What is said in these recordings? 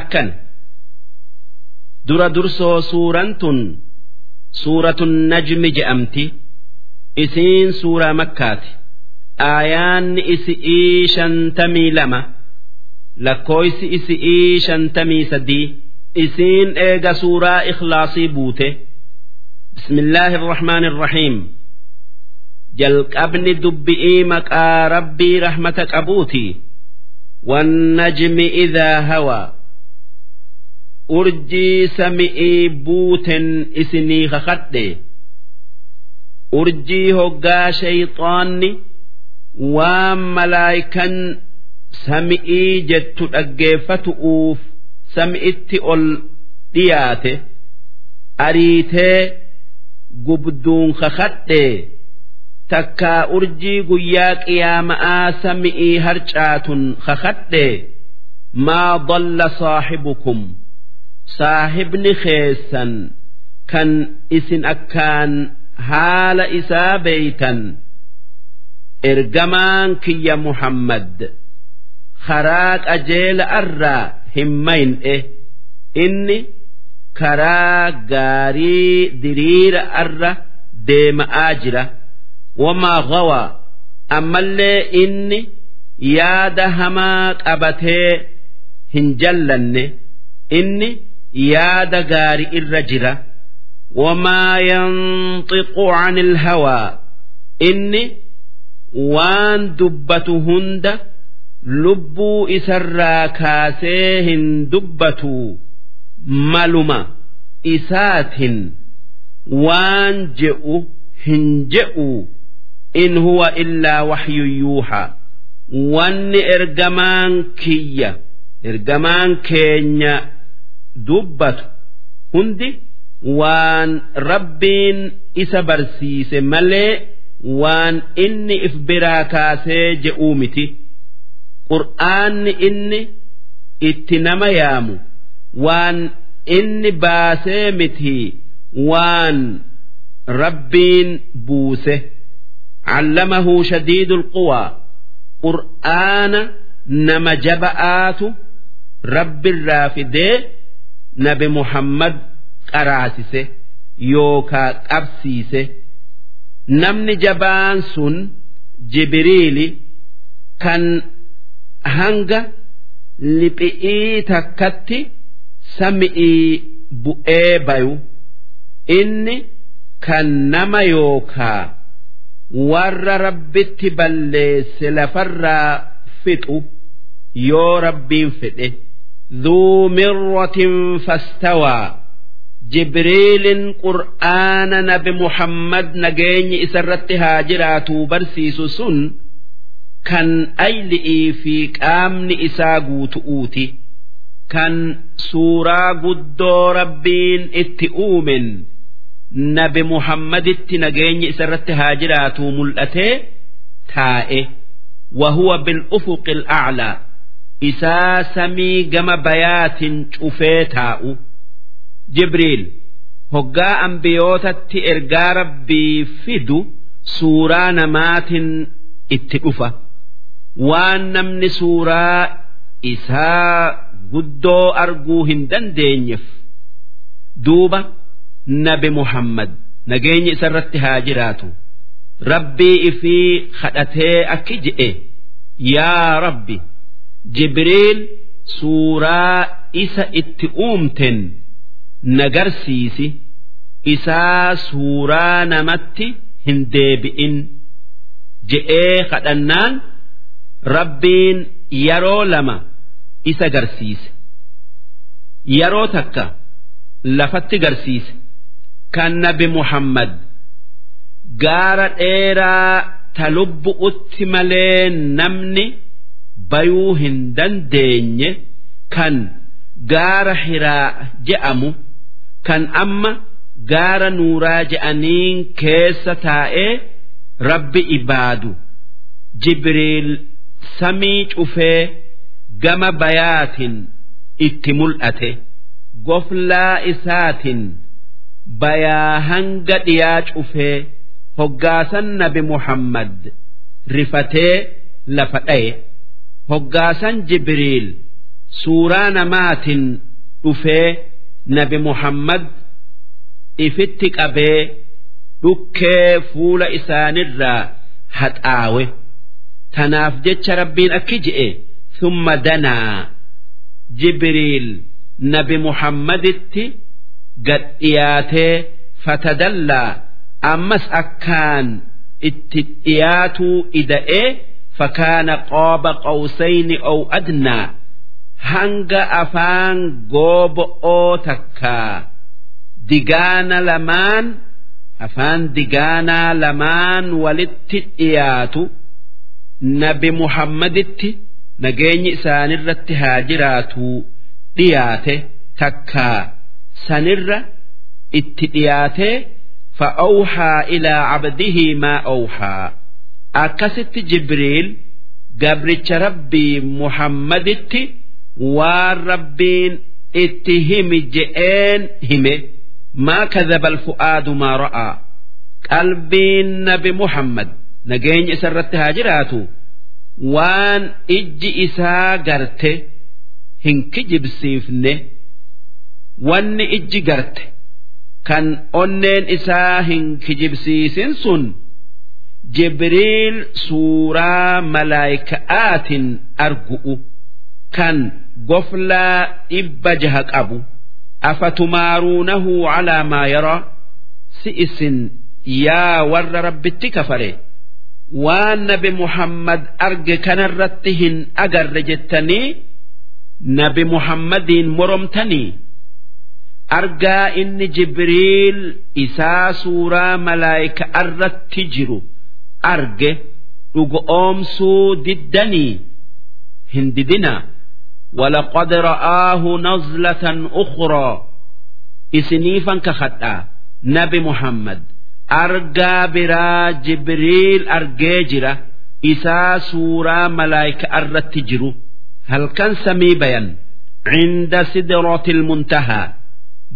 akkan dura dursoo suuraan tun suuratun najmi je'amti isiin suuraa makkaati. Aayaanni isi'ii shantamii lama lakkooysi isi'ii shantamii sadii isiin eega suuraa ikhlaasii buute. Bismillaahi irrahmaani irrahiim jalqabni dubbi'ii maqaa rabbii rahmata qabuuti. Wannajmi idaa hawaa urjii sami'ii buuten isinii kakadhe. Urjii hoggaa shayxaanni waan malaayikan sami'ii jettu dhaggeeffatu'uuf sami'itti ol dhiyaate ariitee gubduun kakadhe. Takkaa urjii guyyaa qiyaama'aa sami'ii harcaatun kakadhe. Maa dalla saaxibukum saahibni keessan kan isin akkaan haala isaa beeytan ergamaan kiyya muhammad karaa qajeela irraa hin mayne. Inni karaa gaarii diriira irra deema'aa jira. Wamaa gawaa ammallee inni yaada hamaa qabatee hin jallanne. Inni yaada gaarii irra jira. Wamaa yanxiqu can ilhawaa inni waan dubbatu hunda lubbuu isarraa kaasee hin dubbatu. Maluma isaatin waan je'u hin je'u. In huwa illaa waxyu yuuhaa wanni ergamaan kiyya ergamaan keenya dubbatu hundi waan rabbiin isa barsiise malee waan inni if biraa kaasee je'uu miti. Qur'aanni inni itti nama yaamu waan inni baasee miti waan rabbiin buuse. Allamahu shadiidul quwaa qur'aana nama jaba'aatu rabbirraa fidee nabi muhammad qaraasise yookaa qabsiise. Namni jabaan sun jibriili kan hanga liphi'ii takkatti sami'ii bu'ee bayu. Inni kan nama yookaa warra rabbitti balleesse lafarraa fixu yoo rabbiin fedhe ذو مرة فاستوى جبريل قرآن نبي محمد نجيني إسرت هاجرات برسيس سن كان أيلئي في قامن إساقو تؤوتي كان سورة قدو ربين اتئومن نبي محمد نجيني إسرت هاجرات ملأته تائه وهو بالأفق الأعلى isaa samii gama bayaatin cufee taa'u. Jibriil hoggaa ambiyootatti ergaa rabbii fidu suuraa namaatin itti dhufa. Waan namni suuraa isaa guddoo arguu hin dandeenyeef. Duuba nabi muhammad nageenyi isarratti haa jiraatu. Rabbii ifii kadhatee akki je'e. Yaa rabbi jibriil suuraa isa itti uumten nagarsiisi. Isaa suuraa namatti hin deebi'in. Je'ee kadhannaan rabbiin yeroo lama isa garsiise. Yeroo takka lafatti garsiise. Kan nabi muhammad gaara dheeraa ta lubbu'utti malee namni bayuu hin dandeenye kan gaara hiraa je'amu kan amma gaara nuuraa je'aniin keessa taa'ee rabbi ibaadu jibriil samii cufee gama bayaatin itti mul'ate goflaa isaatin bayaa hanga dhiyaa cufee hoggaasan nabi muhammad rifatee lafa dhaye hoggaasan jibriil suuraa namaatiin dhufee nabi muhammad ifitti qabee dhukkee fuula isaanirraa haxaawe. Tanaaf jecha rabbiin akki je'e thumma danaa. Jibriil nabi muhammaditti gad dhiyaatee fatadallaa. Ammas akkaan itti dhiyaatuu ida'ee fakaana qooba qawsayni ow adnaa hanga afaan goobo'oo takkaa digaana lamaan afaan digaanaa lamaan walitti dhiyaatu nabi muhammaditti nageenyi isaanirratti haa jiraatu dhiyaate takkaa sanirra itti dhiyaatee فأوحى إلى akkasitti jibriil gabricha rabbii muhammaditti waan rabbiin itti himi je'een hime. Maa kadhabal alfu'aadu maa ra'aa qalbiin nabi muhammad nageenya isa irratti haa jiraatu. Waan ijji isaa garte hin kijibsiifne wanni ijji garte. Kan onneen isaa hin kijibsiisin sun jibriil suuraa malaayika'aatiin argu'u kan goflaa dhibba jaha qabu afatumaaruunahu calaa maa yaraa si isin yaa warra rabbitti kafare waan nabi muhammad arge kanarratti hin agarre jettanii nabi muhammadiin moromtanii? Argaa inni jibriil isaa suuraa malaayika irratti jiru arge dhugoomsuu diddanii hin didina ولقد رآه نزلة أخرى إسنيفا كخطأ نبي محمد أرجى برا جبريل أرجيجرة إسا سورة ملايكة أرتجرو هل كان سمي بيان عند سدرة المنتهى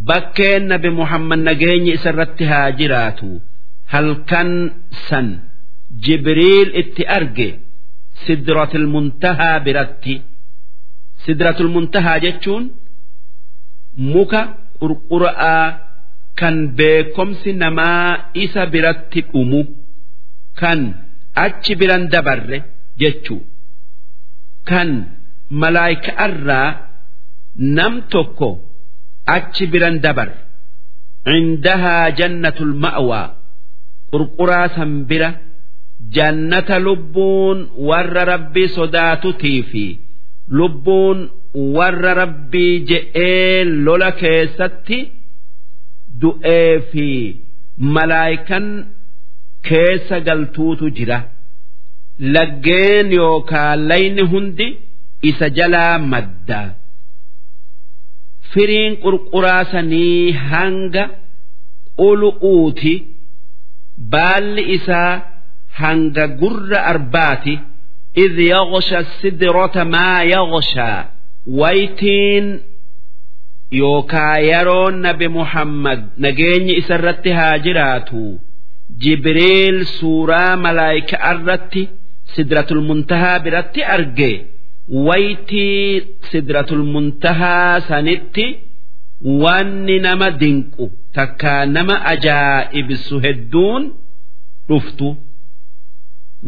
bakkeen nabi muhammad nageenyi isarratti haa jiraatu halkan san jibriil itti arge sidratul muntahaa biratti. Sidratul muntahaa jechuun muka qurqura'aa kan beekomsi namaa isa biratti dhumu kan achi biran dabarre jechuu. Kan malaayika'arraa nam tokko achi biran dabar cindahaa jannatul ma'waa. Qurquraa san bira jannata lubbuun warra rabbii sodaatutii fi lubbuun warra rabbii je'ee lola keessatti du'ee fi malaayikan keessa galtuutu jira. Laggeen yookaan layni hundi isa jalaa maddaa. firiin qurquraasanii hanga ulu'uuti. Baalli isaa hanga gurra arbaati idh yaghsha sidrata maa yaghshaa waytiin yookaa yeroon nabi muhammad nageenyi isarratti haa jiraatu jibriil suuraa malaayika irratti sidratul muntahaa biratti arge waytii sidratul muntahaa sanitti wanni nama dinqu takkaa nama ajaa'ibsu hedduun dhuftu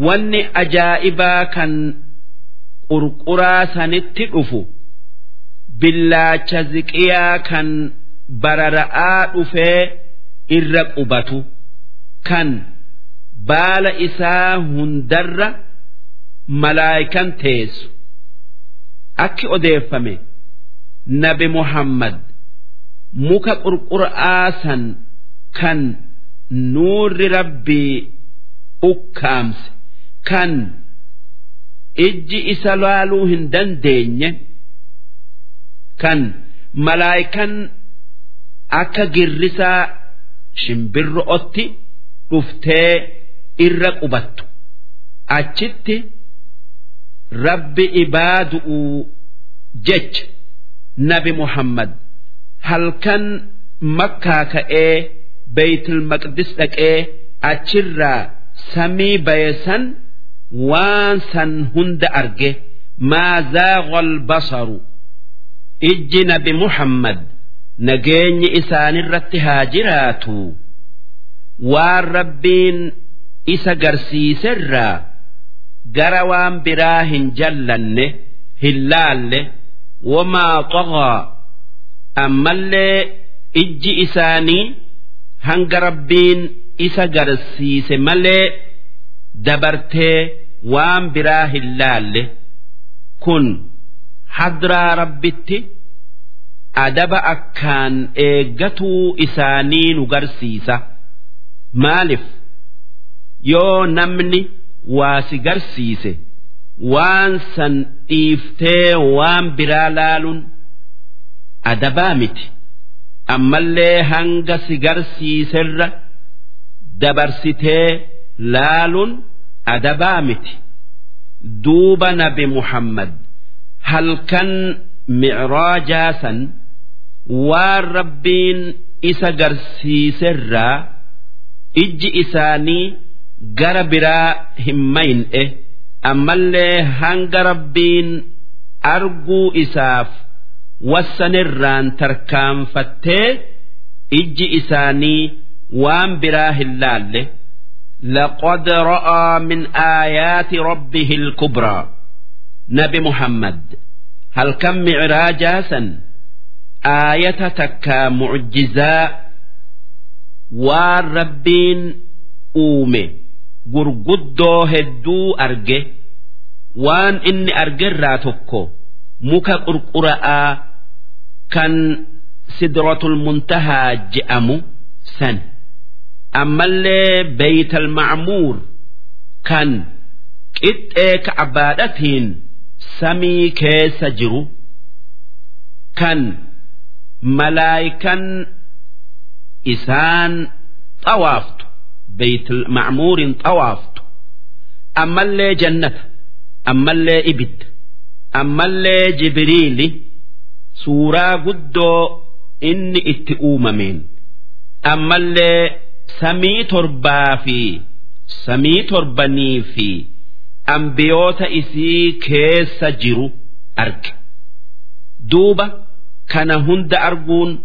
wanni ajaa'ibaa kan qurquraa sanitti dhufu billaacha ziqiyaa kan barara'aa dhufee irra qubatu kan baala isaa hundarra malaayikan teessu. Akki odeeffame nabi muhammad muka qurqura'aa san kan nuurri rabbii ukkaamse kan ijji isa laaluu hin dandeenye kan malaayikan akka girrisaa shimbirro'otti dhuftee irra qubattu. Achitti rabbi ibaadu'u jecha nabi muhammad. Halkan makkaa ka'ee beeytul maqdis dhaqee achirraa samii bayesan waan san hunda arge maa zaaqa albasaru ijji nabi muhammad nageenyi isaanirratti haa jiraatu. Waan rabbiin isa garsiiserraa gara waan biraa hin jallanne hin laalle wamaa xagaa ammallee ijji isaanii hanga rabbiin isa garsiise malee dabartee waan biraa hin laalle kun hadraa rabbitti adaba akkaan eeggatuu isaanii nu garsiisa. Maaliif? Yoo namni waa si garsiise waan san dhiiftee waan biraa laaluun adabaa miti. Ammallee hanga si garsiiserra dabarsitee laaluun adabaa miti duuba nabi muhammad halkan micraajaa san waan rabbiin isa garsiiserraa ijji isaanii gara biraa hin mayne ammallee hanga rabbiin arguu isaaf wassanirraan tarkaanfattee ijji isaanii waan biraa hin laalle لقد رأى من آيات ربه الكبرى نبي محمد هل كم معراجاسا آية تكا معجزاء والربين uume gurguddoo hedduu arge waan inni argerraa tokko muka qurqura'aa kan sidratul muntahaa je'amu san ammallee beeytal macmuur kan qixxee ka abbaadhatiin samii keessa jiru kan malaayikan isaan xawaaftu beeytal macmuuriin xawaaftu ammallee jannata ammallee ibidda ammallee jibriili suuraa guddoo inni itti uumameen ammallee. samii torbaa fi samii torbanii fi ambiyoota isii keessa jiru arge duuba kana hunda arguun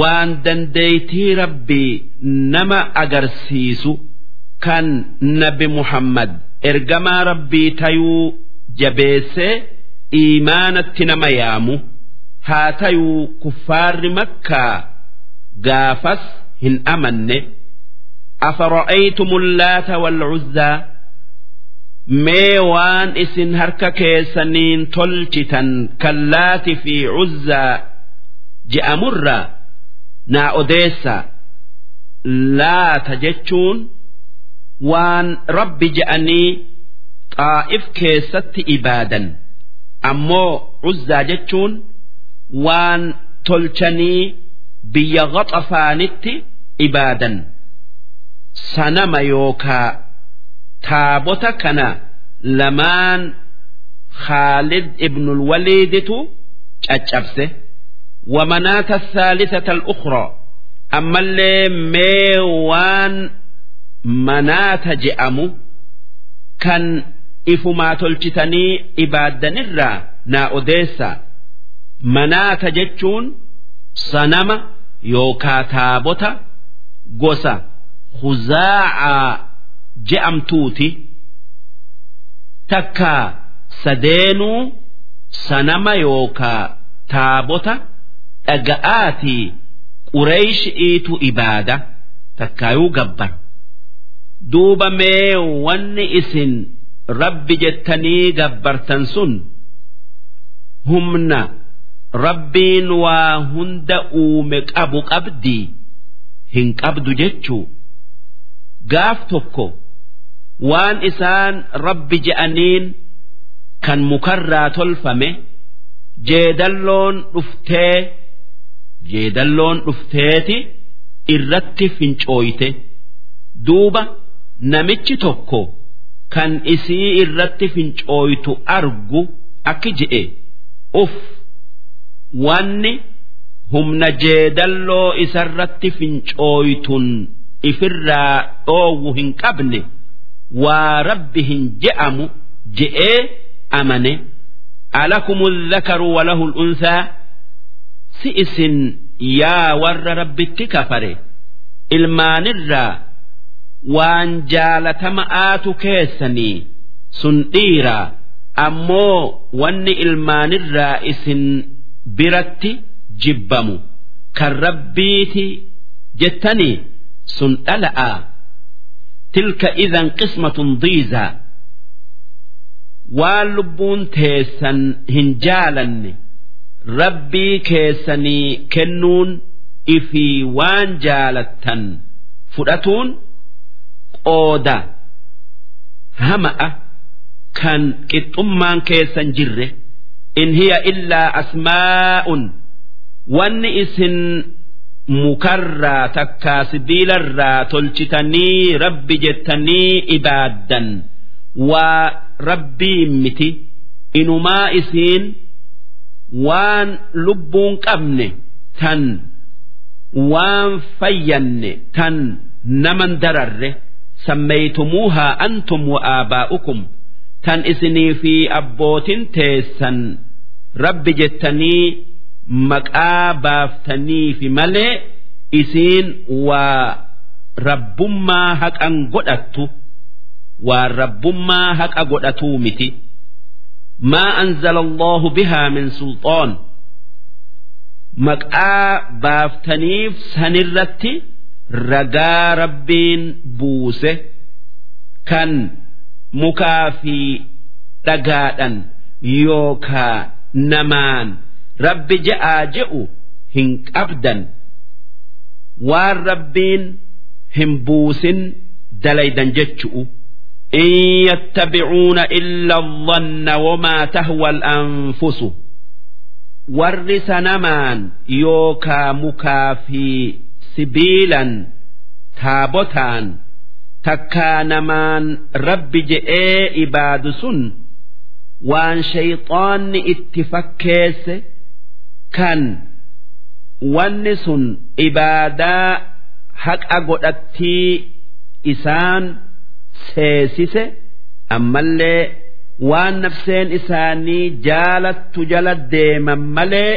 waan dandeeytii rabbii nama agarsiisu kan nabi muhammad ergamaa rabbii tayuu jabeessee iimaanatti nama yaamu haa tayuu kuffaarri makkaa gaafas. hin amanne afara'aytumul laata wal uzzaa mee waan isin harka keessaniin tolchitan kallaati fi uzzaa je'amurraa naa odeessaa laata jechuun waan rabbi je'anii xaa'if keessatti ibaadan ammoo uzzaa jechuun waan tolchanii biyya gaxafaanitti ibaadan sanama yookaa taabota kana lamaan khaalid ibnul waliiditu caccabse ومناة الثالثة الأخرى أما اللي ميوان مناة جأمو كان إفما تلتتني إبادا نرى نا أديسا مناة جتشون sanama yookaa taabota gosa huzaacaa je'amtuuti takkaa sadeenuu sanama yookaa taabota dhaga'aatii qureeyshi'iitu ibaada takkaayuu gabban duuba mee wanni isin rabbi jettanii gabbartan sun humna rabbiin waa hunda uume qabu qabdii hin qabdu jechuu. Gaaf tokko waan isaan rabbi je'aniin kan mukarraa tolfame jeedalloon dhuftee jeedalloon dhufteeti irratti fincooyte. Duuba namichi tokko kan isii irratti fincooytu argu akki je'e. Uf wanni humna jeedalloo isarratti fincooytun ifirraa dhoowwu hin qabne waa rabbi hin je'amu je'ee amane alakumu dhakaru walahul unsaa si isin yaa warra rabbitti kafare ilmaanirraa waan jaalatama'aatu keessanii sun dhiiraa ammoo wanni ilmaanirraa isin biratti jibbamu. Kan rabbiiti jettanii sun dhala'aa tilka idan qismatun diizaa waan lubbuun teessan hin jaalanne. Rabbii keessanii kennuun ifii waan jaalattan fudhatuun qooda. Hama'a kan qixxummaan keessan jirre in hiya illaa asmaa'un. Wanni isin mukarraa takkaa sibiilarraa tolchitanii rabbi jettanii ibaaddan. Waa rabbii miti inumaa isiin waan lubbuun qabne tan waan fayyanne tan naman dararre. Sammeeytumuuhaa antum wa aabaa'ukum tan isinii fi abbootin teessan rabbi jettanii maqaa baaftaniifi malee isiin waa rabbummaa haqan godhattu waan rabbummaa haqa godhatuu miti. Maa anzala allahu bihaa min sulxaan maqaa baaftaniif sanirratti ragaa rabbiin buuse kan mukaa fi dhagaadhan yookaa namaan rabbi je'aa je'u hin qabdan waan rabbiin hin buusin dalaydan jechu'u إن يتبعون إلا الظن وما تهوى الأنفس warri sanamaan yookaa mukaa fi sibiilan taabotaan takkaa namaan rabbi je'ee ibaadu sun waan shayxaanni itti fakkeesse kan wanni sun ibaadaa haqa godhattii isaan seesise ammallee waan nafseen isaanii jaalattu jala deeman malee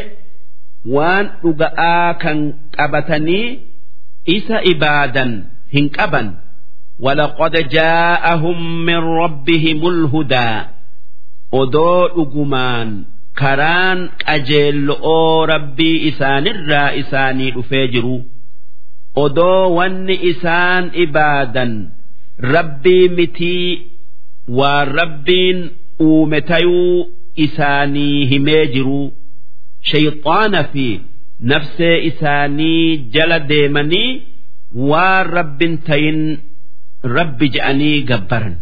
waan dhuga'aa kan qabatanii isa ibaadan hin qaban ولقد جاءهم من ربهم الهدى odoo dhugumaan karaan qajeello'oo rabbii isaanirraa isaanii dhufee jiru. Odoo wanni isaan ibaadan rabbii mitii waan rabbiin uume tayuu isaanii himee jiru. Shayxaana fi nafsee isaanii jala deemanii waan rabbin tayin rabbi je'anii gabbaran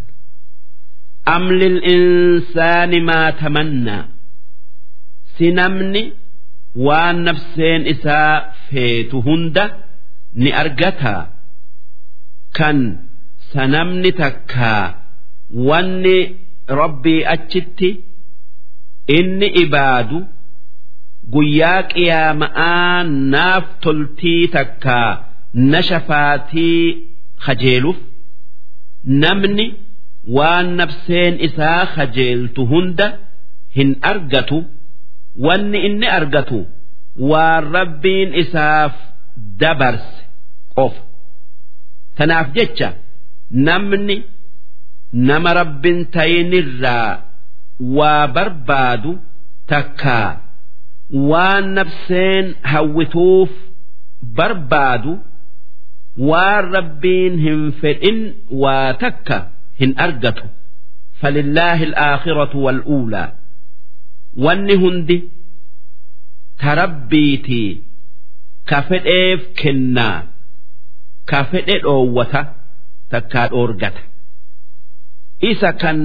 am lil'insaani maa tamannaa si namni waan nafseen isaa feetu hunda ni argataa kan sanamni takkaa wanni rabbii achitti inni ibaadu guyyaa qiyaama'aa naaf toltii takkaa na shafaatii kajeeluuf namni waan nafseen isaa kajeeltu hunda hin argatu wanni inni argatu waan rabbiin isaaf dabarse qofa tanaaf jecha namni nama rabbin tayinirraa waa barbaadu takkaa waan nafseen hawwituuf barbaadu waan rabbiin hin fedhin waa takka hin argatu. Falillaahi alaakhiratu wal'uulaa wanni hundi tarabbiitii ka fedheef kennaa ka fedhe dhoowwata takkaa dhoorgata. Isa kan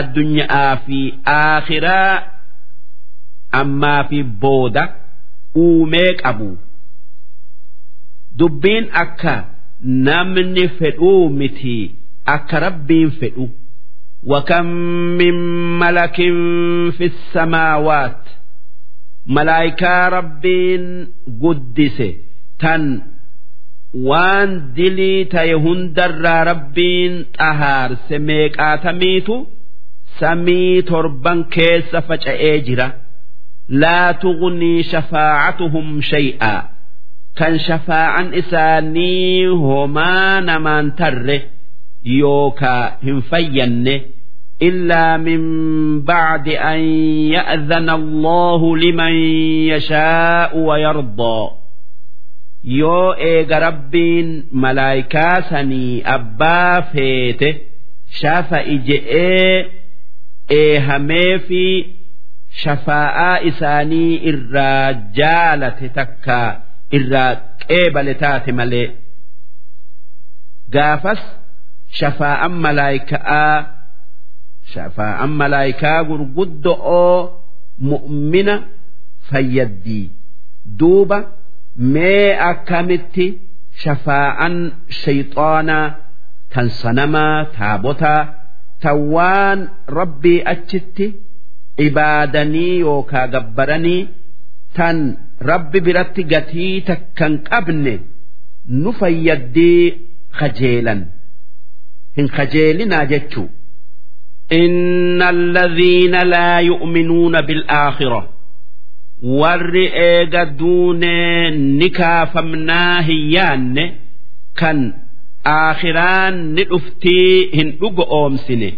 addunyaa fi aakhiraa ammaa fi booda uumee qabu. Dubbiin akka namni fedhuu miti akka rabbiin fedhu وكم من ملك في السماوات ملائكة ربين قدس تن وان دلي تيهن در ربين طهار سميك آتميتو samii torban keessa faca'ee jira laa tugnii shafaacatuhum shay'aa kan shafaa'an isaanii homaa namaan tarre yookaa hin fayyanne إلا من بعد أن يأذن الله لمن يشاء ويرضى yoo eega rabbiin malaayikaa sanii abbaa feete shafa'i je'ee eehamee fi shafaa'aa isaanii irraa jaalate takka irraa qeebale taate malee gaafas shafaa'an malaayika'aa shafaa'an malaayikaa gurguddo'oo mu'mina fayyaddii duuba mee akkamitti shafaa'an shayxaanaa tan sanamaa taabotaa tan waan rabbii achitti ibaadanii yookaa gabbaranii tan rabbi biratti gatii takkan qabne nu fayyaddii kajeelan hin kajeelinaa jechuu إن الذين لا يؤمنون بالآخرة warri eega duunee ni kaafamnaa hin yaanne kan aakhiraan ni dhuftii hin dhugo oomsine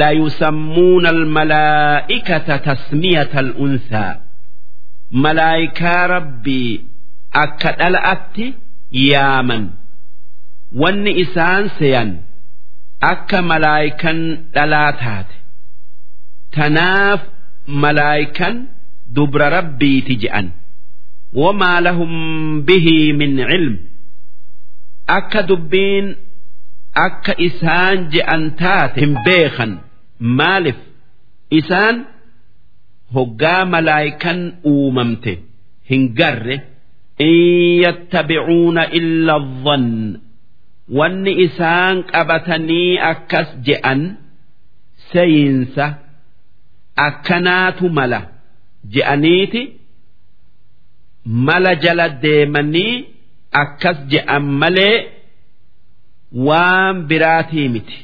layusammuuna almalaa'ikata tasmiyata al'unsaa malaayikaa rabbii akka akka malaayikan dhalaa taate. Tanaaf malaayikan dubra rabbiiti je'an. Wamaa lahum bihii min cilm akka dubbiin akka isaan je'an taate hin beekan. Maalif? Isaan hoggaa malaayikan uumamte. Hin garre. In yattabicuuna illa dhann wanni isaan qabatanii akkas je'an seeyinsa akkanaatu mala je'aniiti mala jala deemanii akkas je'an malee waan biraatii miti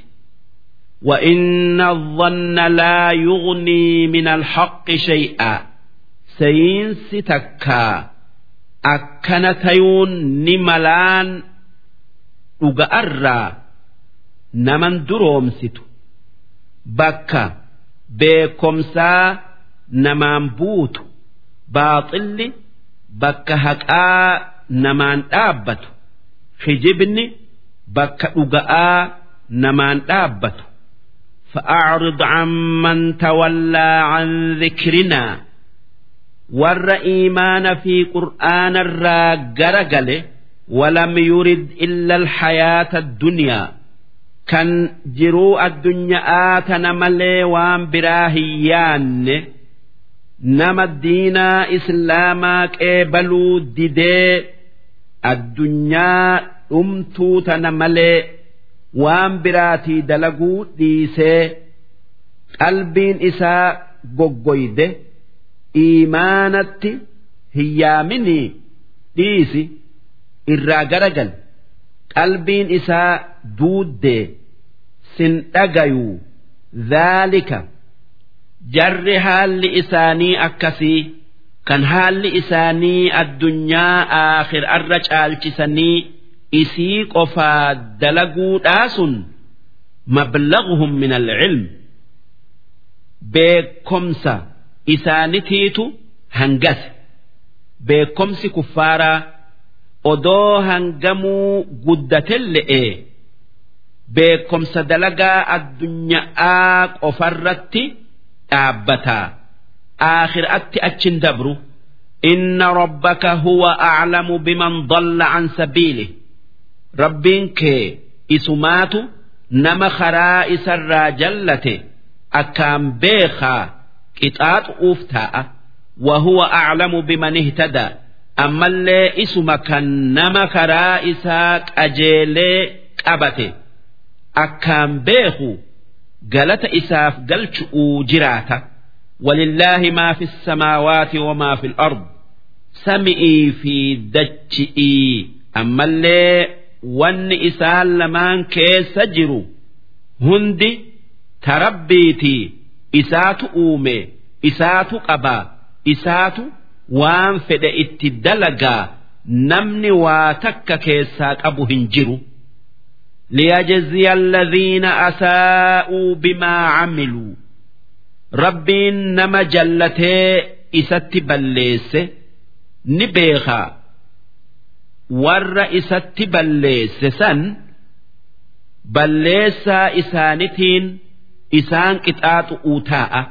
وإن الظن لا يغني من الحق شيئا سينس تكا أكنتيون نملان أجأرا نمن درومست بكا بكمسا نمان بوت باطل بكا هكا نمان دابت خجبني بكا أجأ نمان دابت فأعرض عمن تولى عن ذكرنا ور إيمان في قرآن الراجرجل ولم يرد إلا الحياة الدنيا كان جرو الدنيا آتنا ملي وان براهيان نما الدين إسلاما كيبلو ديدي الدنيا أمتو تنملي waan biraatii dalaguu dhiisee qalbiin isaa goggoyde iimaanatti hiyyaaminii dhiisi irraa garagal qalbiin isaa duuddee sin dhagayuu dhaalika jarri haalli isaanii akkasii kan haalli isaanii addunyaa aakhirarra caalchisanii isii qofaa dalaguudhaa sun mablaghuhum min alcilm beekomsa isaanitiitu hangase beekomsi kuffaaraa odoo hangamuu guddate guddatelle'e beekomsa dalagaa addunyaa qofarratti dhaabbataa aakhiraatti achin dabru. Inna rabbaka huwa aclamu biman dalla an sabiili. Rabbiin kee isumaatu nama karaa isarraa jallate. Akkaan beekaa qixaaxu'uuf taa'a. Wa huwa aclamu biman ihtadaa. ammallee isuma kan nama karaa isaa qajeelee qabate akkaan beeku galata isaaf galchu'uu jiraata. Walillaahi maa fi samaawaati wamaa fi ard. Sami'ii fi dachi'ii ammallee wanni isaan lamaan keessa jiru hundi tarabbiitii isaatu uume isaatu qabaa isaatu waan fedhe itti dalagaa namni waa takka keessaa qabu hin jiru. ليجزي الذين أساءوا بما عملوا Rabbiin nama jallatee isatti balleesse ni beekaa warra isatti balleesse san balleessaa isaanitiin isaan qixaaxu'uu taa'a.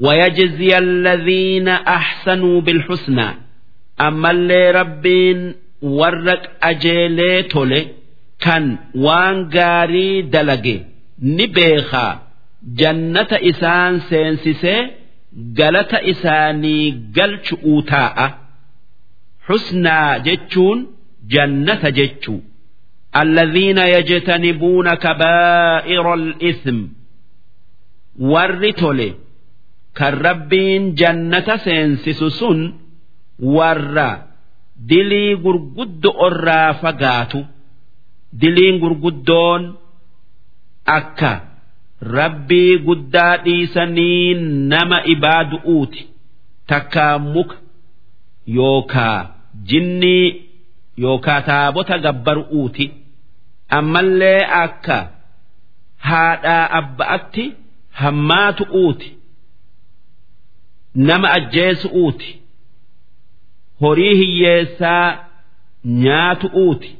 ويجزي الذين أحسنوا بالحسنى Amma illee rabbiin warra qajeelee tole kan waan gaarii dalage ni beekaa jannata isaan seensisee galata isaanii galchu'uu taa'a. Husnaa jechuun jannata jechuu. الذين يجتنبون كبائر الإثم Warri tole kan rabbiin jannata seensisu sun warra dilii gurguddo irraa fagaatu. Diliin gurguddoon akka rabbii guddaa dhiisanii nama ibaadu'uuti takkaa muka yookaa jinnii yookaa taabota gabbaru'uuti ammallee akka haadhaa abba'atti hammaatu'uuti nama ajjeesu'uuti horii hiyyeessaa nyaatu'uuti.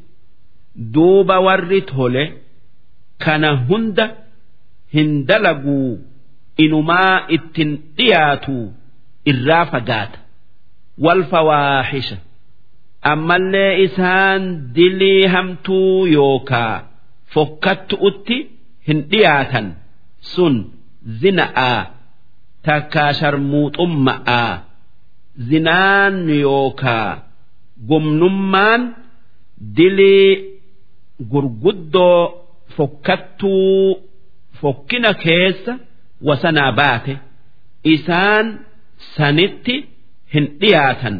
duuba warri tole kana hunda hin dalaguu inumaa ittin dhiyaatu irraa fagaata. Wal fawaahisha. Ammallee isaan dilii hamtuu yookaa fokkattu'utti hin dhiyaatan. Sun zina'aa takkaa sharmuuxumma'aa zinaan yookaa gumnummaan dilii gurguddoo fokkattuu fokkina keessa wasanaa baate. Isaan sanitti hin dhiyaatan.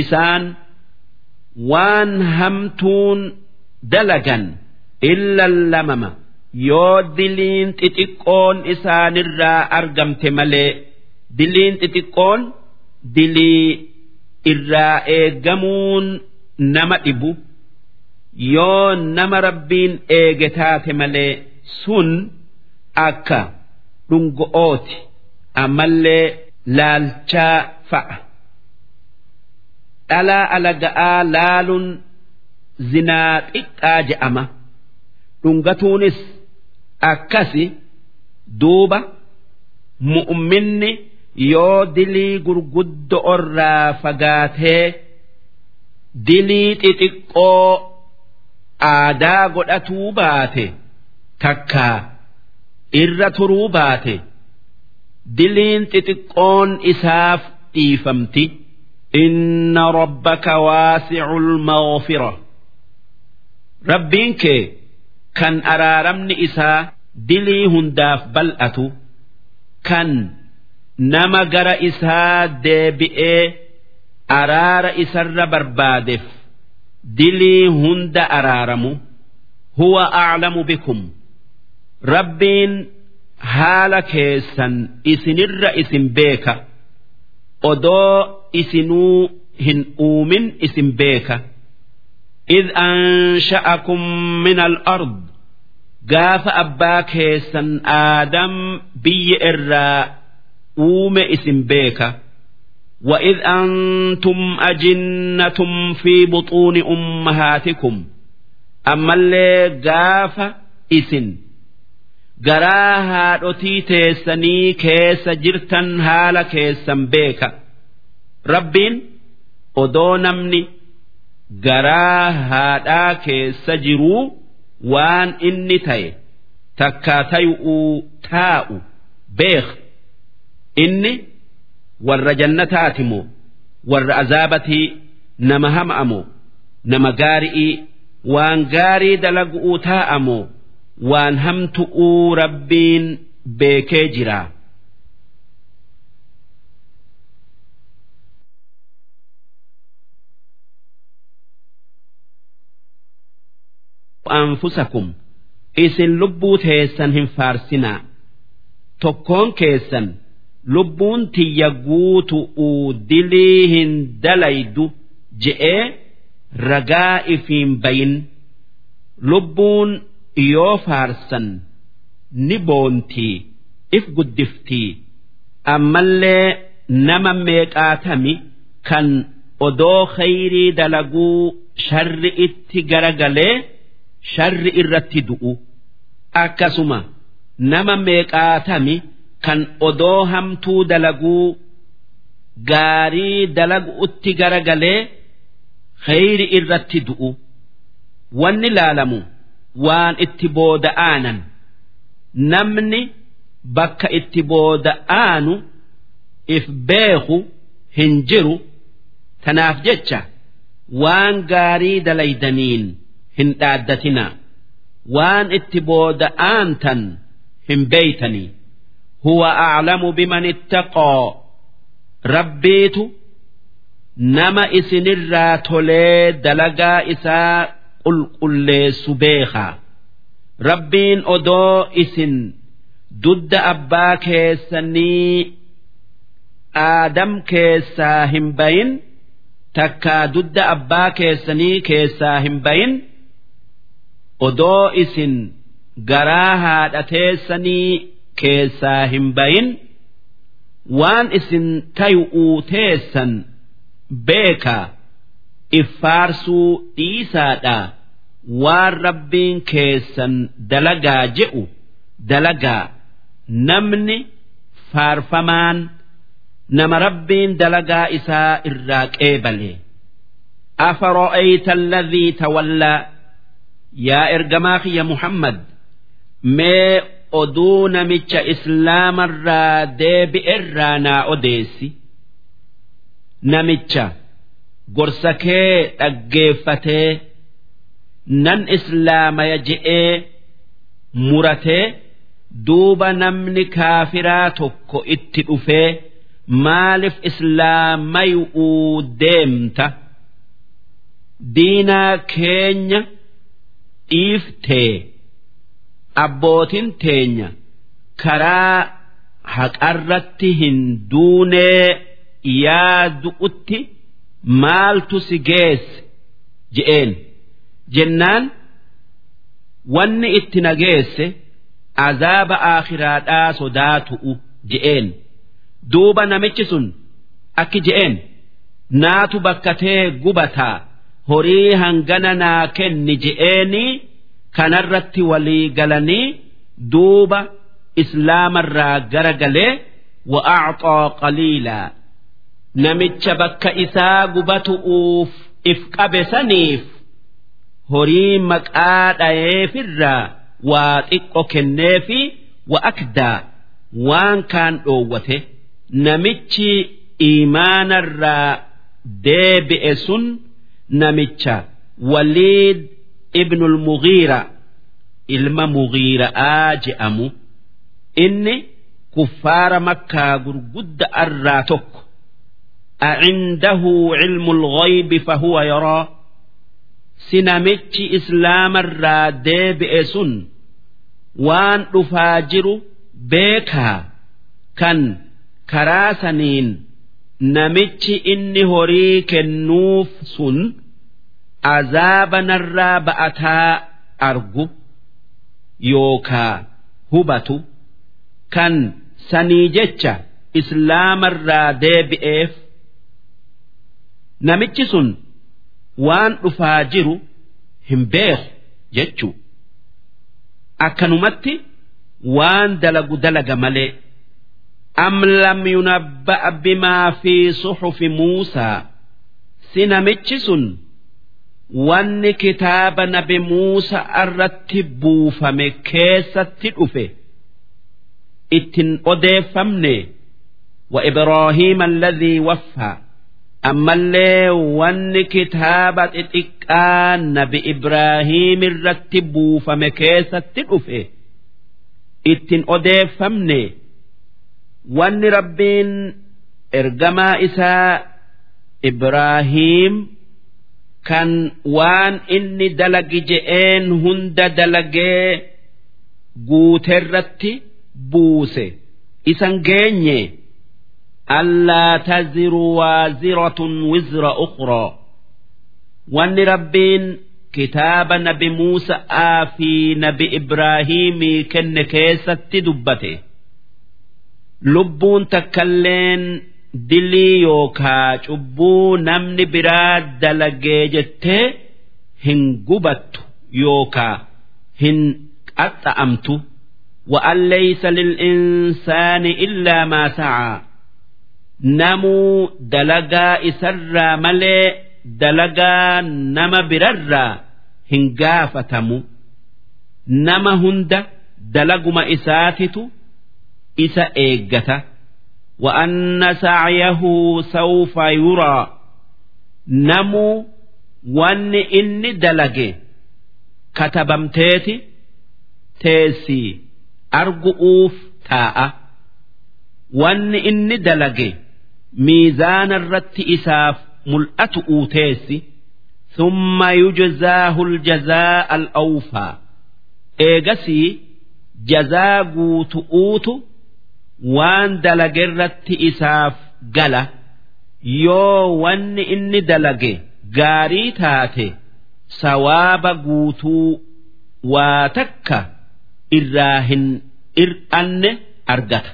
Isaan waan hamtuun dalagan illa lamama yoo diliin xixiqqoon isaanirraa argamte malee diliin xixiqqoon dilii irraa eeggamuun nama dhibu. yoo nama rabbiin eege taate malee sun akka dhungo'ooti ammallee laalchaa fa'a. Dhalaa alaga'aa laaluun zinaa xiqqaa je'ama. Dhungatuunis akkasi duuba mu'minni yoo dilii gurguddo irraa fagaatee dilii xixiqqoo aadaa godhatuu baate takkaa irra turuu baate diliin xixiqqoon isaaf dhiifamti. Inna rabbaka waasi'ul mawfira. Rabbiin kee. kan araaramni isaa dilii hundaaf bal'atu kan nama gara isaa deebi'ee araara isarra barbaadeef dilii hunda araaramu huwa a'lamu bikum rabbiin haala keessan isinirra isin beeka odoo isinuu hin uumin isin beeka إذ أنشأكم من الأرض gaafa abbaa keessan aadam biyya irraa uume isin beeka وإذ أنتم أجنة في بطون أمهاتكم ammallee gaafa isin garaa haadhotii teessanii keessa jirtan haala keessan beeka rabbiin odoo namni garaa haadhaa keessa jiruu waan inni ta'e takkaa tayu'uu taa'u beek inni warra jannataati moo? Warra azaabatii nama hama'amoo nama gaari'ii waan gaarii dalagu'uu taa'amoo waan hamtu'uu rabbiin beekee jiraa. anfusakum. Isin lubbuu teessan hin faarsinaa tokkoon keessan lubbuun tiyya guutu'uu dilii hin dalaydu je'ee ragaa ifiin bayin. Lubbuun yoo faarsan ni boontii if guddiftii. Ammallee nama meeqaatami kan odoo khayrii dalaguu sharri itti garagalee sharri irratti du'u. Akkasuma nama meeqaatami kan odoo hamtuu dalaguu gaarii dalagu utti garagalee khayri irratti du'u. Wanni laalamu waan itti booda'aanan namni bakka itti booda'aanu if beeku hin jiru. Tanaaf jecha waan gaarii dalaydaniin hin dhaaddatinaa. Waan itti booda'aantan hin beeytanii. Huwa aclamu biman ittaqoo. Rabbiitu nama isinirraa tolee dalagaa isaa qulqulleessu beekaa. Rabbiin odoo isin dudda abbaa keessanii aadam keessaa hin bayin takkaa dudda abbaa keessanii keessaa hin bayin odoo isin garaa haadha teessanii keessaa hin bayin waan isin tayu'uu teessan beekaa iffaarsuu dhiisaadhaa waan rabbiin keessan dalagaa je'u dalagaa. Namni faarfamaan nama rabbiin dalagaa isaa irraa qeebale. Afara'ayta alladhii tawallaa yaa ergamaa kiyya muhammad mee oduu namicha islaamarraa deebi'erraa naa odeessi. Namicha gorsa kee dhaggeeffatee nan islaamaya je'ee muratee duuba namni kaafiraa tokko itti dhufee maaliif islaamayuu deemta? Diinaa keenya dhiiftee abbootin teenya karaa haqarratti hin duunee yaadu'utti maaltu si geesse? Je'een. Jennaan wanni itti nageesse azaaba aakhiraadhaa sodaatu'u je'een. Duuba namichi sun akki je'een naatu bakkatee gubataa horii hangana naa kenni je'eenii kanarratti walii galanii duuba islaamarraa gara galee wa'acxoo qaliilaa namicha bakka isaa gubatu'uuf if qabe saniif horii maqaa dhayeefirraa waa xiqqo kenneefi wa'akdaa waan kaan dhoowwate. Namichi iimaanarraa deebi'e sun namicha waliid ibnul mugiira ilma mugiira'aa je'amu inni kuffaara makkaa gurgudda irraa tokko أعنده علم الغيب فهو يرى سنمتش إسلام الراد بئسن وان أفاجر بيكها كان namichi inni horii kennuuf sun azaaba narraa ba'ataa argu yookaa hubatu kan sanii jecha islaamarraa deebi'eef namichi sun waan dhufaa jiru hin beeku jechuu akkanumatti waan dalagu dalaga malee. Am lam yunabba'a bimaa fi suhufi muusaa si namichi sun wanni kitaaba nabi muusa irratti buufame keessatti dhufe ittin odeeffamne wa ibraahiima alladhii waffaa ammallee wanni kitaaba xixiqqaa nabi Ibraahiim irratti buufame keessatti dhufe ittin odeeffamne wanni rabbiin ergamaa isaa Ibraahiim kan waan inni dalagi je'een hunda dalagee guuterratti buuse. Isan geenye? Allaa taziru waaziratun wizra ukhraa wanni rabbiin kitaaba nabi Muusa'aa fi nabi Ibraahimii kenne keessatti dubbate lubbuun takkalleen dilii yookaa cubbuu namni biraa dalagee jettee hin gubattu yookaa hin qaxxa'amtu وأن ليس للإنسان إلا ما سعى نمو دلقا إسرى ملئ دلقا نما بررى هنقافتمو نما هند دلقما إساتت isa eeggata. Wa'anna sacyahu sawfa yuraa namuu wanni inni dalage katabamteeti teessii argu'uuf taa'a. Wanni inni dalage miizaana irratti isaaf mul'atu uu uuteessi summa yujzaahu aljazaa al awfaa eegasii jazaa guutu uutu waan dalage irratti isaaf gala yoo wanni inni dalage gaarii taate sawaaba guutuu waa takka irraa hin ir'anne argata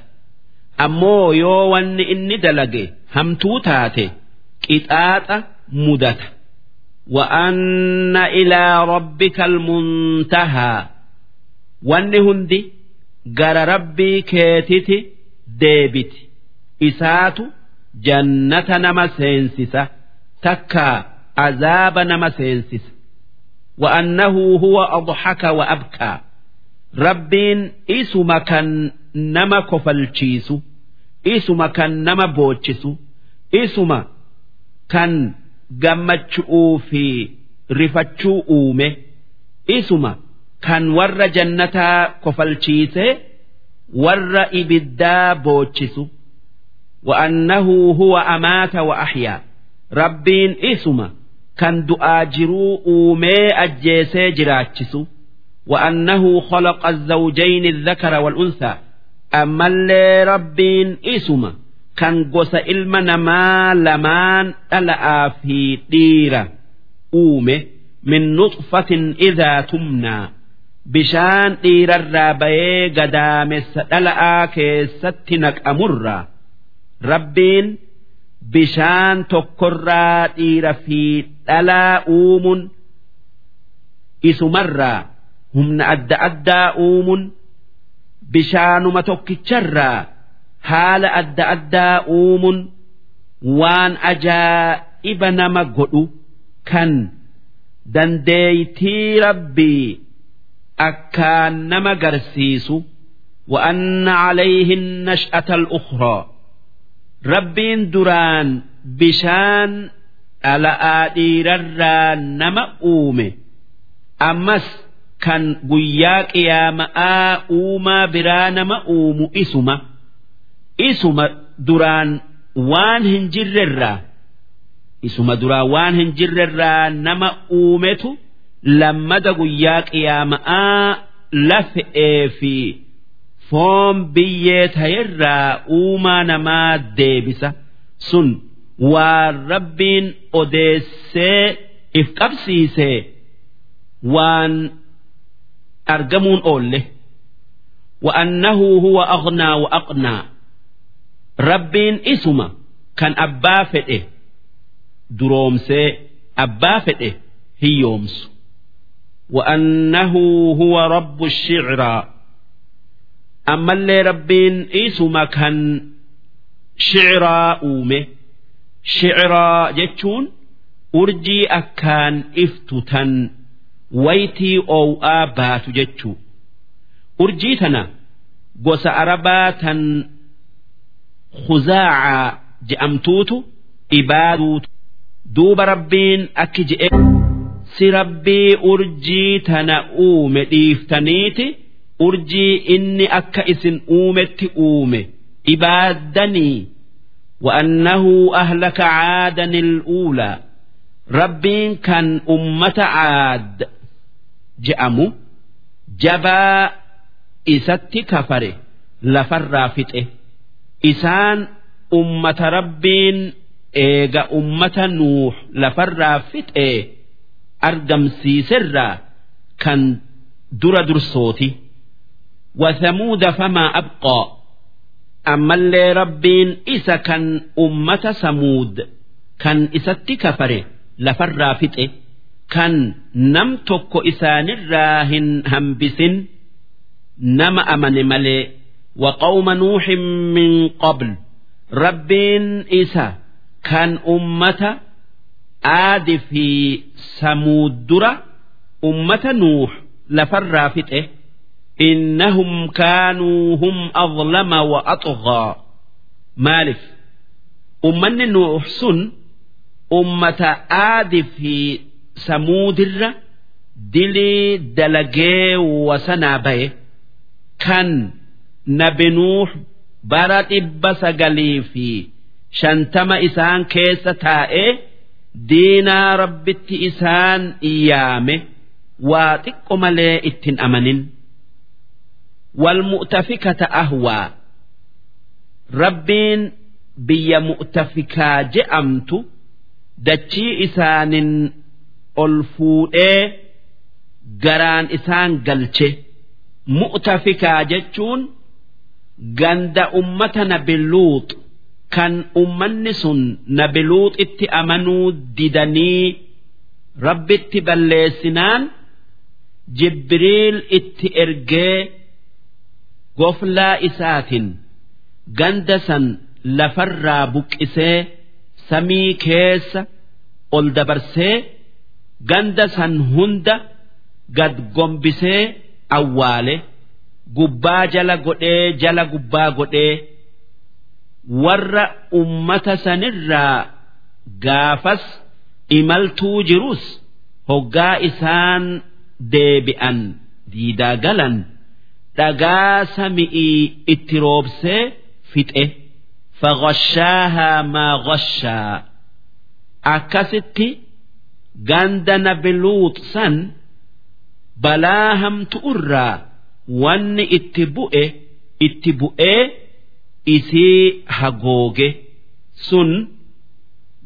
ammoo yoo wanni inni dalage hamtuu taate qixaaxa mudata وأن إلى ربك المنتهى wanni hundi gara rabbii keetiti deebiti. Isaatu jannata nama seensisa takkaa azaaba nama seensisa. Wa'annahu huwa adhaka wa abkaa rabbiin isuma kan nama kofalchiisu isuma kan nama boochisu isuma kan gammachuu fi rifachuu uume isuma kan warra jannataa kofalchiisee warra ibiddaa boochisu wa'annahu huwa amaata wa ahyaa. Rabbiin isuma kan du'aa jiruu uumee ajjeesee jiraachisu wa'annahu khalaqa azawjayni dhakara wal'unsaa ammallee rabbiin isuma kan gosa ilma namaa lamaan dhala'aa fi dhiira uume min nutfatin idaa tumnaa. bishaan dhiirarraa bayee gadaamessa dhala'aa keessatti naqamurra rabbiin bishaan tokkorraa dhiira fi dhalaa uumuun isumarraa humna adda addaa uumuun bishaanuma tokkicharraa haala adda addaa uumuun waan ajaa'iba nama godhu kan dandeeytii rabbii. akkaan nama garsiisu وأن عليه النشأة الأخرى ربين دران بشان ألا آدير نما أومي أمس kan guyyaa qiyaama'aa uumaa biraa nama uumu isuma isuma duraan waan hin jirrerraa isuma duraan waan hin jirrerraa nama uumetu lammada guyyaa qiyaama'aa lafe'ee fi foon biyyee ta'erraa uumaa namaa deebisa. Sun waan rabbiin odeessee if qabsiisee waan argamuun oolle. Wa'annahu huwa aghnaa wa aqnaa rabbiin isuma kan abbaa fedhe duroomsee abbaa fedhe hiyyoomsu وأنه هو رب الشعرى أما اللي ربين إيسما كان شعرى أومه شعرى جتشون أرجي أكان إفتتن waytii oow'aa baatu jechuu urjii tana gosa arabaa tan khuzaacaa je'amtuutu ibaaduutu duuba rabbiin akki je'e si rabbii urjii tana uume dhiiftaniiti urjii inni akka isin uumetti uume ibaaddanii وأنه أهلك عادا الأولى ربين كان أمة عاد je'amu jabaa isatti kafare lafarraa fixe isaan ummata rabbiin eega ummata nuux lafarraa fixee argamsiiserraa kan dura dursooti. Wasamuuda famaa abqaa. Ammallee rabbiin isa kan ummata samuud kan isatti kafare lafarraa fixe kan nam tokko isaanirraa hin hambisin nama amane malee. Waqawma nuuxin min qabl. Rabbiin isa kan ummata أمة آد في ثمود درة أمة نوح لفر فتئ إنهم كانوا هم أظلم وأطغى مالف أمن نوح سن أمة آد في ثمود الر دلي دلقي وسنابي كان نبي نوح برات إبس في شنتم إسان كيس تائه diinaa rabbitti isaan iyyaame waa xiqqo malee ittin amanin. Wal mu'tafikata ahwaa rabbiin biyya mu'tafikaa je'amtu dachii isaanin ol fuudhee garaan isaan galche. Mu'tafikaa jechuun ganda ummata ummatana billuuxu kan ummanni sun nabiluuxitti amanuu didanii rabbitti balleessinaan jibriil itti ergee goflaa isaatiin ganda san lafarraa buqqisee samii keessa ol dabarsee ganda san hunda gad gombisee awwaale gubbaa jala godhee jala gubbaa godhee. Warra ummata sanirraa gaafas imaltuu jirus hoggaa isaan deebi'an diidaa galan. dhagaa sami'ii itti roobsee fixe faghashaahaa maa ghashaa akkasitti ganda nabiluut san balaa hamtu irraa wanni itti bu'e itti bu'ee isii hagooge sun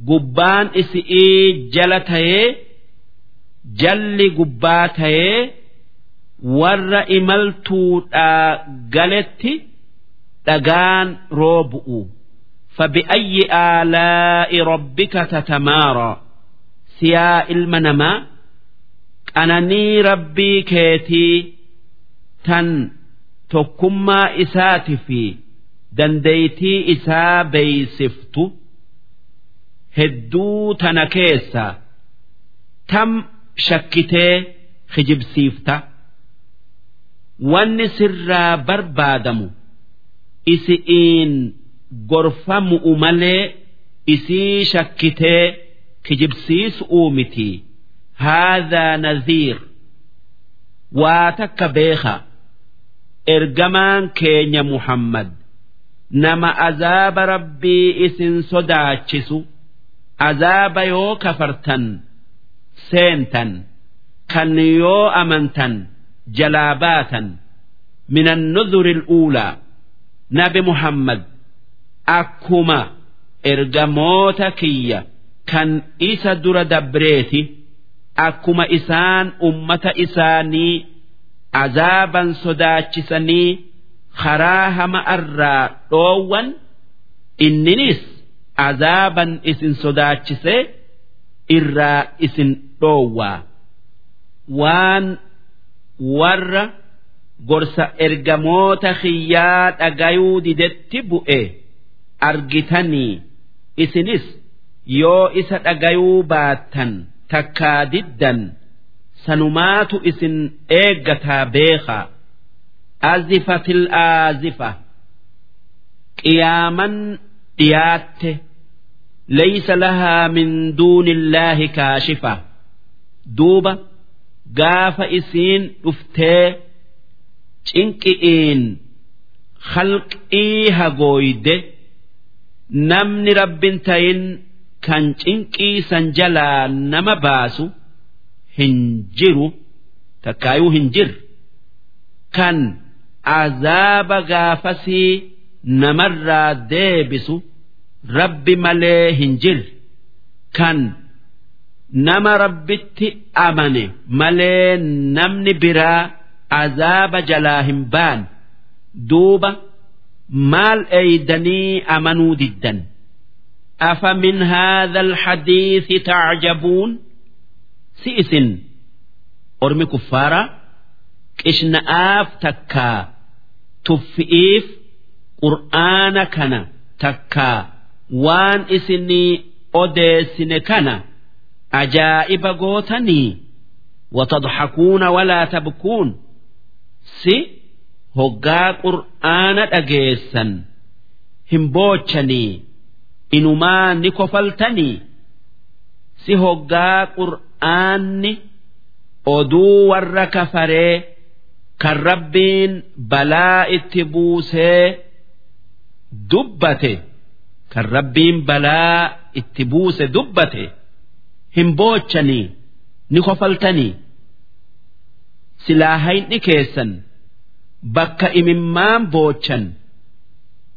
gubbaan isii jala ta'ee jalli gubbaa ta'ee warra imaltuudhaa galetti dhagaan roobu'u fabi'ayyi aalaa'i rabbika tatamaara. Siyaa ilma namaa qananii rabbii keetii tan tokkummaa isaati fi dandeeytii isaa beeysiftu hedduu tana keessa tam shakkitee hijibsiifta wanni sirraa barbaadamu isi'iin gorfamu'u malee isii shakkitee kijibsiisuu miti. Haadhaa naziir waa takka beeka ergamaan keenya muhammad. Nama azaaba rabbii isin sodaachisu azaaba yoo kafartan seentan kan yoo amantan jalaa baatan. Min annudhuri al'uulaa nabi muhammad akkuma ergamoota kiyya kan isa dura dabreeti akkuma isaan ummata isaanii azaaban sodaachisanii karaa hama irraa dhoowwan inninis azaaban isin sodaachisee irraa isin dhoowwaa waan warra gorsa ergamoota kiyyaa dhagayuu didetti bu'e argitanii isinis yoo isa dhagayuu baattan takkaa diddan sanumaatu isin eeggataa beekaa azifatil aazifa. Qiyaaman dhiyaatte. Laysa lahaa min duuni illaahi kaashifa. Duuba gaafa isiin dhuftee cinqi'iin halqii hagooyde namni rabbin tayin kan cinqii san jalaa nama baasu hin jiru takkaayuu hin jirre kan azaaba gaafasii namarraa deebisu rabbi malee hin jirre kan nama rabbitti amane malee namni biraa azaaba jalaa hin baan duuba maal eeydanii amanuu diddan أفمن هذا الحديث تعجبون سئسن أرمي كفارا qishna'aaf takkaa tuffi'iif qur'aana kana takkaa waan isinii odeessine kana ajaa'iba gootanii watadhakuuna walaa tabkuun si hoggaa qur'aana dhageessan hin boochanii inumaa ni kofaltanii si hoggaa qur'aanni oduu warra kafaree kan rabbiin balaa itti buusee dubbate. Kan rabbiin balaa itti buuse dubbate. Hin boochanii ni kofaltanii. Silaa hayni keessan bakka imimmaan boochan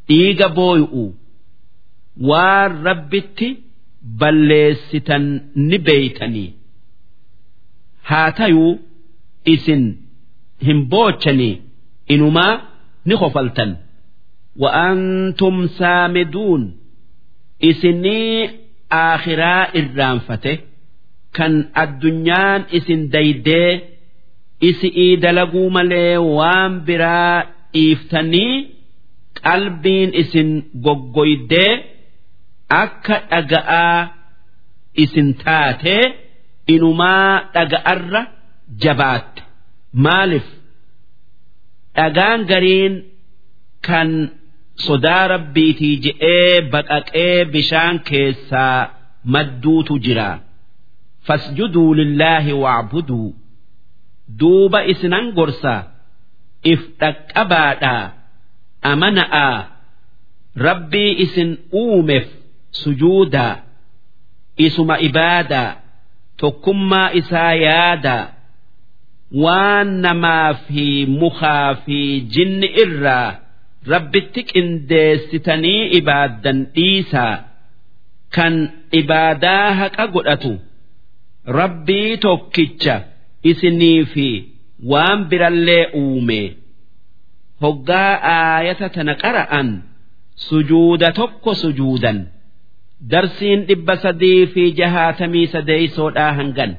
dhiiga booy'u waan rabbitti balleessitan ni beeytanii. Haa tayuu isin hin boochanii inumaa ni kofaltan wa'antum saamiduun isinii aakhiraa irraanfate kan addunyaan isin daydee isi'ii dalaguu malee waan biraa dhiiftanii qalbiin isin goggoydee akka dhaga'aa isin taatee inumaa dhaga'arra jabaatte maaliif dhagaan gariin kan sodaa rabbiitii je'ee baqaqee bishaan keessaa madduutu jira fasjuduu lillaahi wa'buduu duuba isinan gorsa if dhaqqabaadhaa amana'aa rabbii isin uumeef sujuudaa isuma ibaadaa tokkummaa isaa yaadaa waan namaa fi mukaa fi jinni irraa rabbitti qindeessitanii ibaaddan dhiisaa kan ibaadaa haqa godhatu rabbii tokkicha isinii fi waan birallee uume. Hoggaa aayata tana qara'an sujuuda tokko sujuudan darsiin dhibba sadii fi jahaatamii sadeeysoodhaa hangan